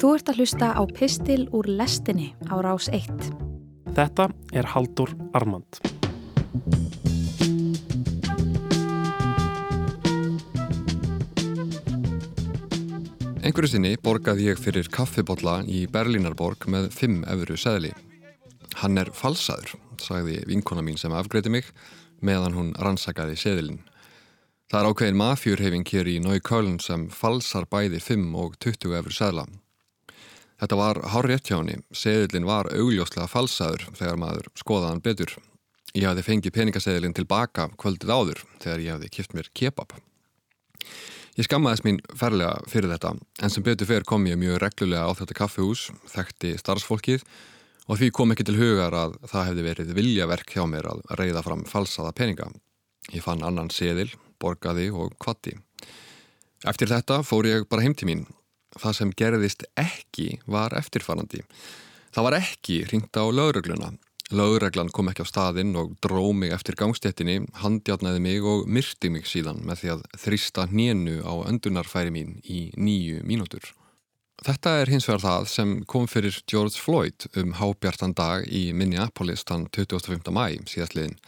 Þú ert að hlusta á Pistil úr lestinni á rás 1. Þetta er Haldur Armand. Einhverju sinni borgaði ég fyrir kaffibotla í Berlínarborg með 5 efuru seðli. Hann er falsaður, sagði vinkona mín sem afgreiti mig meðan hún rannsakaði seðilinn. Það er ákveðin mafjurhefing hér í Nájköln sem falsar bæði 5 og 20 efuru seðla. Þetta var hár rétt hjá henni. Seðilinn var augljóslega falsaður þegar maður skoðaðan betur. Ég hafði fengið peningaseðilinn tilbaka kvöldið áður þegar ég hafði kipt mér kebab. Ég skammaðis mín ferlega fyrir þetta en sem betur fyrir kom ég mjög reglulega á þetta kaffehús, þekkti starfsfólkið og því kom ekki til hugar að það hefði verið viljaverk hjá mér að reyða fram falsaða peninga. Ég fann annan seðil, borgaði og kvatti. Eftir þetta fór ég bara heim til mín það sem gerðist ekki var eftirfarandi. Það var ekki ringt á lögregluna. Lögreglan kom ekki á staðinn og dró mig eftir gangstéttinni, handjátnaði mig og myrti mig síðan með því að þrista hnénu á öndunarfæri mín í nýju mínútur. Þetta er hins vegar það sem kom fyrir George Floyd um hábjartan dag í Minneapolis þann 25. mæ síðastliðin.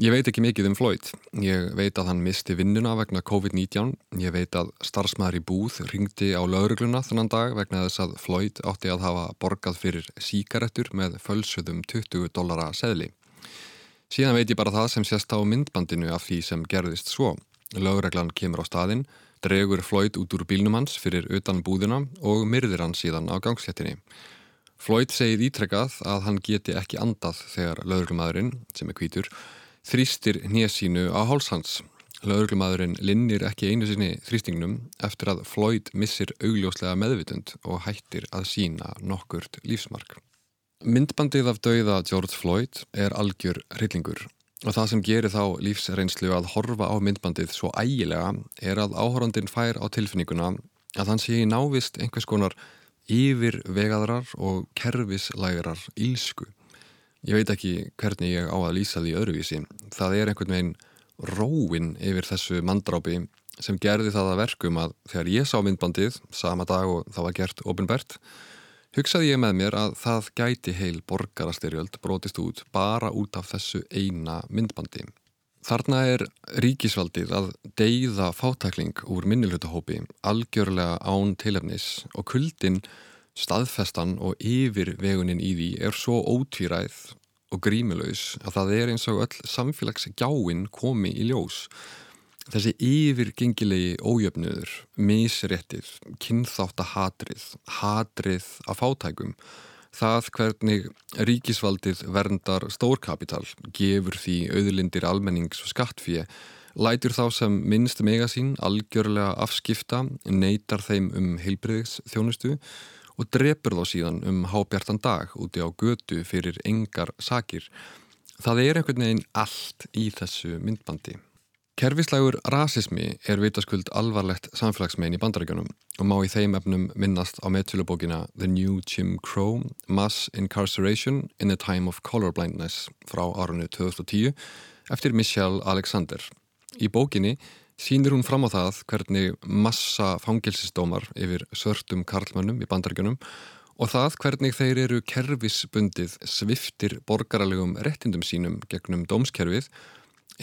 Ég veit ekki mikið um Floyd. Ég veit að hann misti vinnuna vegna COVID-19. Ég veit að starfsmæður í búð ringdi á laurugluna þannan dag vegna þess að Floyd átti að hafa borgað fyrir síkaretur með fölsuðum 20 dollara seðli. Síðan veit ég bara það sem sést á myndbandinu af því sem gerðist svo. Lauruglan kemur á staðinn, dregur Floyd út úr bílnum hans fyrir utan búðina og myrðir hann síðan á gangsléttinni. Floyd segið ítrekkað að hann geti ekki andað þegar lauruglumæðurinn, sem er kvítur, þrýstir nésínu á hálshans. Lauruglumadurinn linnir ekki einu sinni þrýstingnum eftir að Floyd missir augljóslega meðvitund og hættir að sína nokkurt lífsmark. Myndbandið af dauða George Floyd er algjör hryllingur og það sem gerir þá lífsreynslu að horfa á myndbandið svo ægilega er að áhórandin fær á tilfinninguna að hann sé í návist einhvers konar yfir vegaðrar og kerfislægrar ílsku. Ég veit ekki hvernig ég á að lýsa því öðruvísi. Það er einhvern veginn róin yfir þessu mandrápi sem gerði það að verkum að þegar ég sá myndbandið, sama dag og það var gert ofinbært, hugsaði ég með mér að það gæti heil borgarastyrjöld brotist út bara út af þessu eina myndbandi. Þarna er ríkisvaldið að deyða fátakling úr minnilhutahópi algjörlega án tilefnis og kuldin staðfestan og yfir vegunin í því er svo ótvíræð og grímilaus að það er eins og öll samfélagsgjáinn komi í ljós. Þessi yfirgengilegi ójöfnuður, misréttið, kynþáttahatrið, hatrið af fátækum, það hvernig ríkisvaldið verndar stórkapital, gefur því auðlindir almennings og skattfíi, lætur þá sem minnst megasín algjörlega afskipta, neytar þeim um heilbreyðs þjónustu og drepur þá síðan um hábjartan dag úti á götu fyrir engar sakir. Það er einhvern veginn allt í þessu myndbandi. Kervislægur rasismi er vitaskuld alvarlegt samfélagsmein í bandarækjunum og má í þeim efnum minnast á meðtölubókina The New Jim Crow Mass Incarceration in a Time of Colorblindness frá árunni 2010 eftir Michelle Alexander. Í bókinni sínir hún fram á það hvernig massa fangilsistómar yfir svörtum karlmönnum í bandaríkunum og það hvernig þeir eru kerfisbundið sviftir borgaralegum réttindum sínum gegnum dómskerfið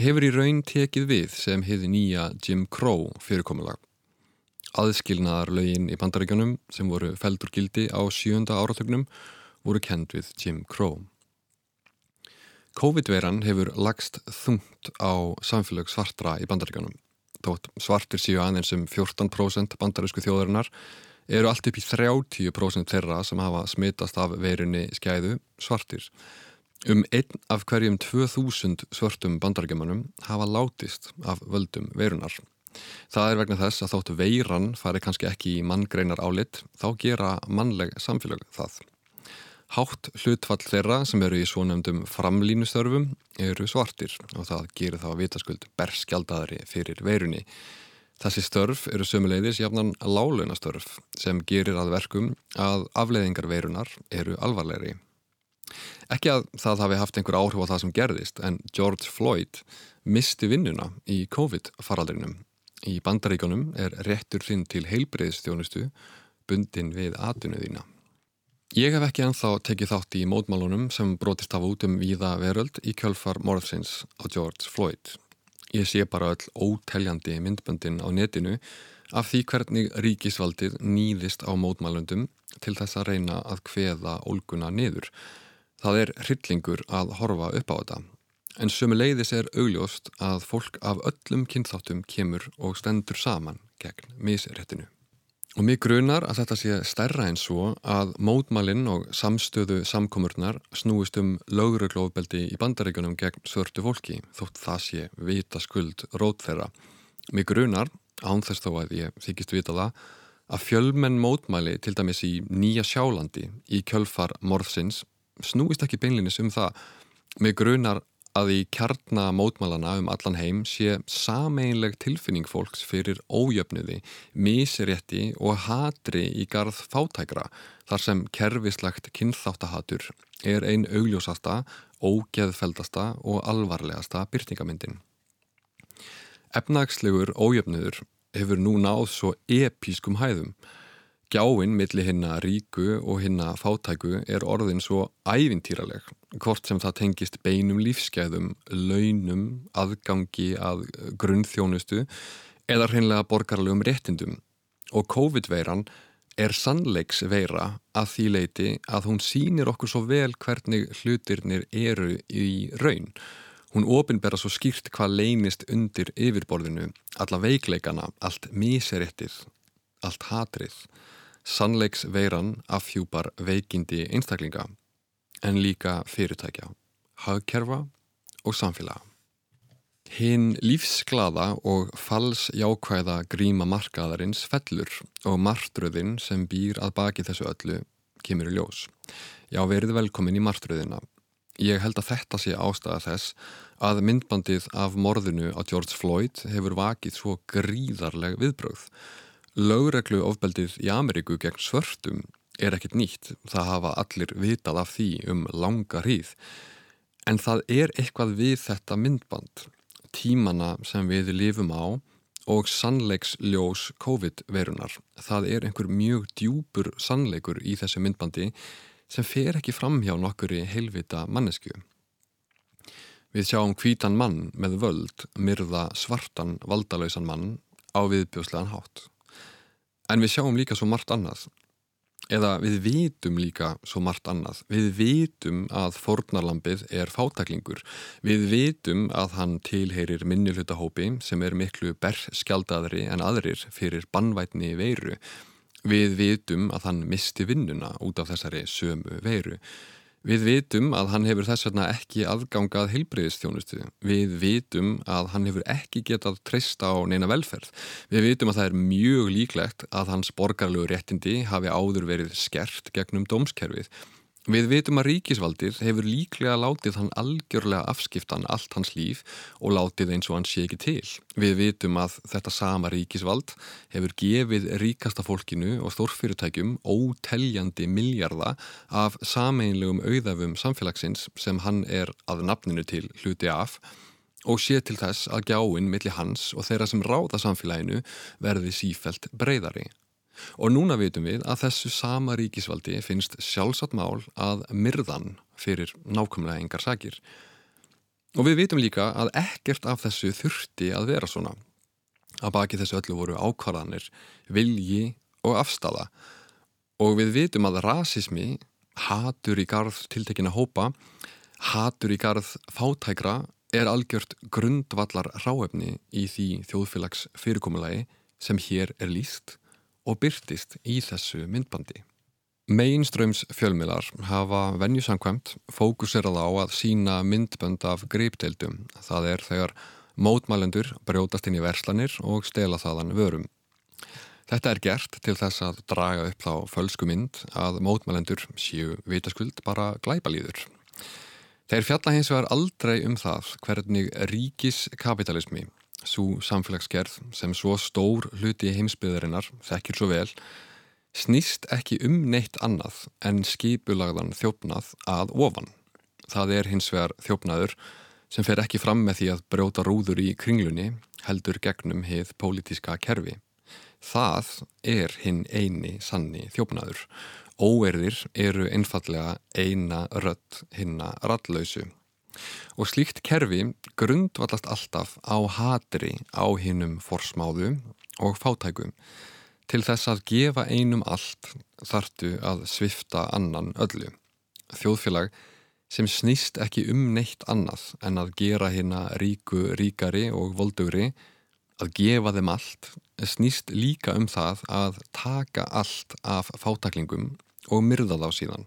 hefur í raun tekið við sem hefði nýja Jim Crow fyrirkomulag. Aðskilnaðar lögin í bandaríkunum sem voru feldur gildi á sjönda áratögnum voru kend við Jim Crow. COVID-veran hefur lagst þungt á samfélag svartra í bandaríkunum þótt svartir síu aðeins um 14% bandarísku þjóðarinnar eru allt upp í 30% þeirra sem hafa smittast af verunni skæðu svartir. Um einn af hverjum 2000 svörtum bandarækjumanum hafa látist af völdum verunar. Það er vegna þess að þóttu veiran fari kannski ekki í manngreinar álit, þá gera mannleg samfélag það. Hátt hlutfall þeirra sem eru í svonefndum framlínustörfum eru svartir og það gerir þá vitaskuld berskjaldaðri fyrir veirunni. Þessi störf eru sömuleiðis jafnan lálunastörf sem gerir að verkum að afleiðingar veirunar eru alvarlegri. Ekki að það hafi haft einhver áhrif á það sem gerðist en George Floyd misti vinnuna í COVID-faraldrinum. Í bandaríkonum er réttur þinn til heilbreyðstjónustu bundin við atvinnuðina. Ég hef ekki enþá tekið þátt í mótmálunum sem brotist af út um víða veröld í kjölfar morðsins á George Floyd. Ég sé bara öll óteljandi myndböndin á netinu af því hvernig ríkisvaldið nýðist á mótmálundum til þess að reyna að hveða ólguna niður. Það er hryllingur að horfa upp á þetta. En sömu leiðis er augljóst að fólk af öllum kynþáttum kemur og stendur saman gegn misréttinu. Og mig grunar að þetta sé stærra en svo að mótmálinn og samstöðu samkomurnar snúist um lögreglófbeldi í bandaríkunum gegn svörtu fólki þótt það sé vita skuld rót þeirra. Mig grunar, ánþess þó að ég þykist vita það, að fjölmenn mótmæli til dæmis í Nýja Sjálandi í kjölfar morðsins snúist ekki beinlinis um það. Mig grunar að í kjarnamótmálana um allan heim sé sameinleg tilfinning fólks fyrir ójöfniði, mísirétti og hatri í garð fátækra þar sem kerfislagt kynþáttahatur er ein augljósasta, ógeðfeldasta og alvarlegasta byrtingamyndin. Efnagslegur ójöfniður hefur nú náð svo episkum hæðum Gjáinn millir hinna ríku og hinna fátæku er orðin svo ævintýraleg, hvort sem það tengist beinum lífskeiðum, launum, aðgangi að grunnþjónustu eða hreinlega borgarlegum réttindum. Og COVID-veiran er sannleiksveira að því leiti að hún sínir okkur svo vel hvernig hlutirnir eru í raun. Hún ofinbera svo skýrt hvað leynist undir yfirborðinu, alla veikleikana, allt míserettið, allt hatrið. Sannleiksveiran afhjúpar veikindi einstaklinga en líka fyrirtækja, hagkerfa og samfélaga. Hinn lífsglada og falsjákvæða gríma markaðarins fellur og martröðin sem býr að baki þessu öllu kemur í ljós. Já, verið velkomin í martröðina. Ég held að þetta sé ástæða þess að myndbandið af morðinu á George Floyd hefur vakið svo gríðarleg viðbröð. Lögreglu ofbeldið í Ameríku gegn svörtum er ekkit nýtt, það hafa allir vitað af því um langa hríð. En það er eitthvað við þetta myndband, tímana sem við lifum á og sannleiksljós COVID-verunar. Það er einhver mjög djúpur sannleikur í þessu myndbandi sem fer ekki fram hjá nokkur í heilvita mannesku. Við sjáum hvítan mann með völd, myrða svartan valdalöysan mann á viðbjóslegan hátt. En við sjáum líka svo margt annað. Eða við vitum líka svo margt annað. Við vitum að fornarlampið er fátaklingur. Við vitum að hann tilheyrir minnilhutahópi sem er miklu berskjaldaðri en aðrir fyrir bannvætni veiru. Við vitum að hann misti vinnuna út af þessari sömu veiru. Við vitum að hann hefur þess vegna ekki aðgangað heilbreyðistjónustu. Við vitum að hann hefur ekki getað treysta á neina velferð. Við vitum að það er mjög líklegt að hans borgarlegu réttindi hafi áður verið skert gegnum dómskerfið. Við veitum að ríkisvaldið hefur líklega látið hann algjörlega afskiptan allt hans líf og látið eins og hann sé ekki til. Við veitum að þetta sama ríkisvald hefur gefið ríkasta fólkinu og stórfyrirtækjum óteljandi miljarda af sameinlegum auðafum samfélagsins sem hann er að nafninu til hluti af og sé til þess að gjáinn millir hans og þeirra sem ráða samfélaginu verði sífelt breyðari. Og núna veitum við að þessu sama ríkisvaldi finnst sjálfsagt mál að myrðan fyrir nákvæmlega engar sakir. Og við veitum líka að ekkert af þessu þurfti að vera svona. Að baki þessu öllu voru ákvarðanir, vilji og afstala. Og við veitum að rasismi, hatur í garð tiltekina hópa, hatur í garð fátækra er algjört grundvallar ráefni í því þjóðfélags fyrirkomulagi sem hér er líst og byrtist í þessu myndbandi. Mainströms fjölmilar hafa venjusamkvæmt fókuserað á að sína myndbönd af greipdeildum. Það er þegar mótmælendur brjótast inn í verslanir og stela þaðan vörum. Þetta er gert til þess að draga upp þá fölsku mynd að mótmælendur séu vitaskuld bara glæbalýður. Þeir fjalla hins vegar aldrei um það hvernig ríkiskapitalismi svo samfélagsgerð sem svo stór hluti heimsbyðarinnar þekkir svo vel snýst ekki um neitt annað en skipulagðan þjófnað að ofan. Það er hins vegar þjófnaður sem fer ekki fram með því að brjóta rúður í kringlunni heldur gegnum heið pólitíska kerfi. Það er hinn eini sanni þjófnaður. Óerðir eru einfallega eina rött hinna rallausu. Og slíkt kerfi grundvallast alltaf á hatri á hinnum forsmáðu og fátækum. Til þess að gefa einum allt þartu að svifta annan öllu. Þjóðfélag sem snýst ekki um neitt annað en að gera hérna ríku ríkari og voldugri, að gefa þeim allt, snýst líka um það að taka allt af fátaklingum og myrða þá síðan.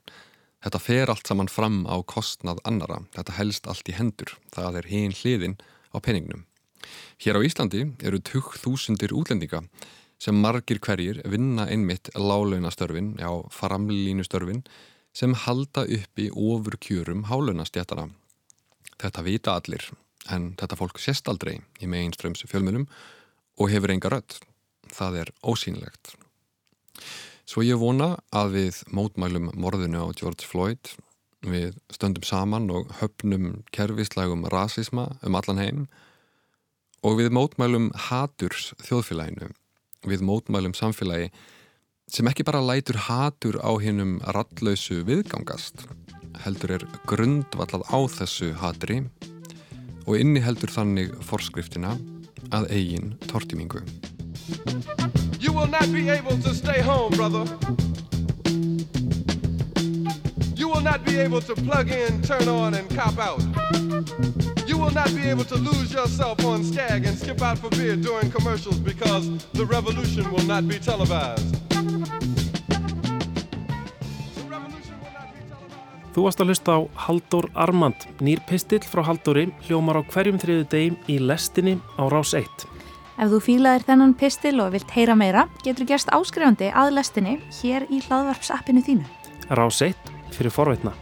Þetta fer allt saman fram á kostnað annara, þetta helst allt í hendur, það er hinn hliðin á peningnum. Hér á Íslandi eru 20.000 útlendinga sem margir hverjir vinna einmitt lálaunastörfin, já framlínustörfin, sem halda upp í ofur kjörum hálunastjættara. Þetta vita allir, en þetta fólk sést aldrei í meginströms fjölmunum og hefur enga rödd. Það er ósýnilegt. Svo ég vona að við mótmælum morðinu á George Floyd, við stöndum saman og höfnum kervislægum rasisma um allan heim. Og við mótmælum haturs þjóðfélaginu, við mótmælum samfélagi sem ekki bara lætur hatur á hinnum rallausu viðgangast, heldur er grundvallað á þessu hatri og inni heldur þannig forskriftina að eigin tortimingu. You will not be able to stay home, brother. You will not be able to plug in, turn on, and cop out. You will not be able to lose yourself on Skag and skip out for beer during commercials because the revolution will not be televised. Þú varst að hlusta á Haldur Armand, nýr pistill frá Halduri, hljómar á hverjum þriðu degim í lestinni á Rás 1. Ef þú fílaðir þennan pistil og vilt heyra meira, getur gerst áskrifandi að lestinni hér í hlaðvarpsappinu þínu. 1 fyrir forveitna.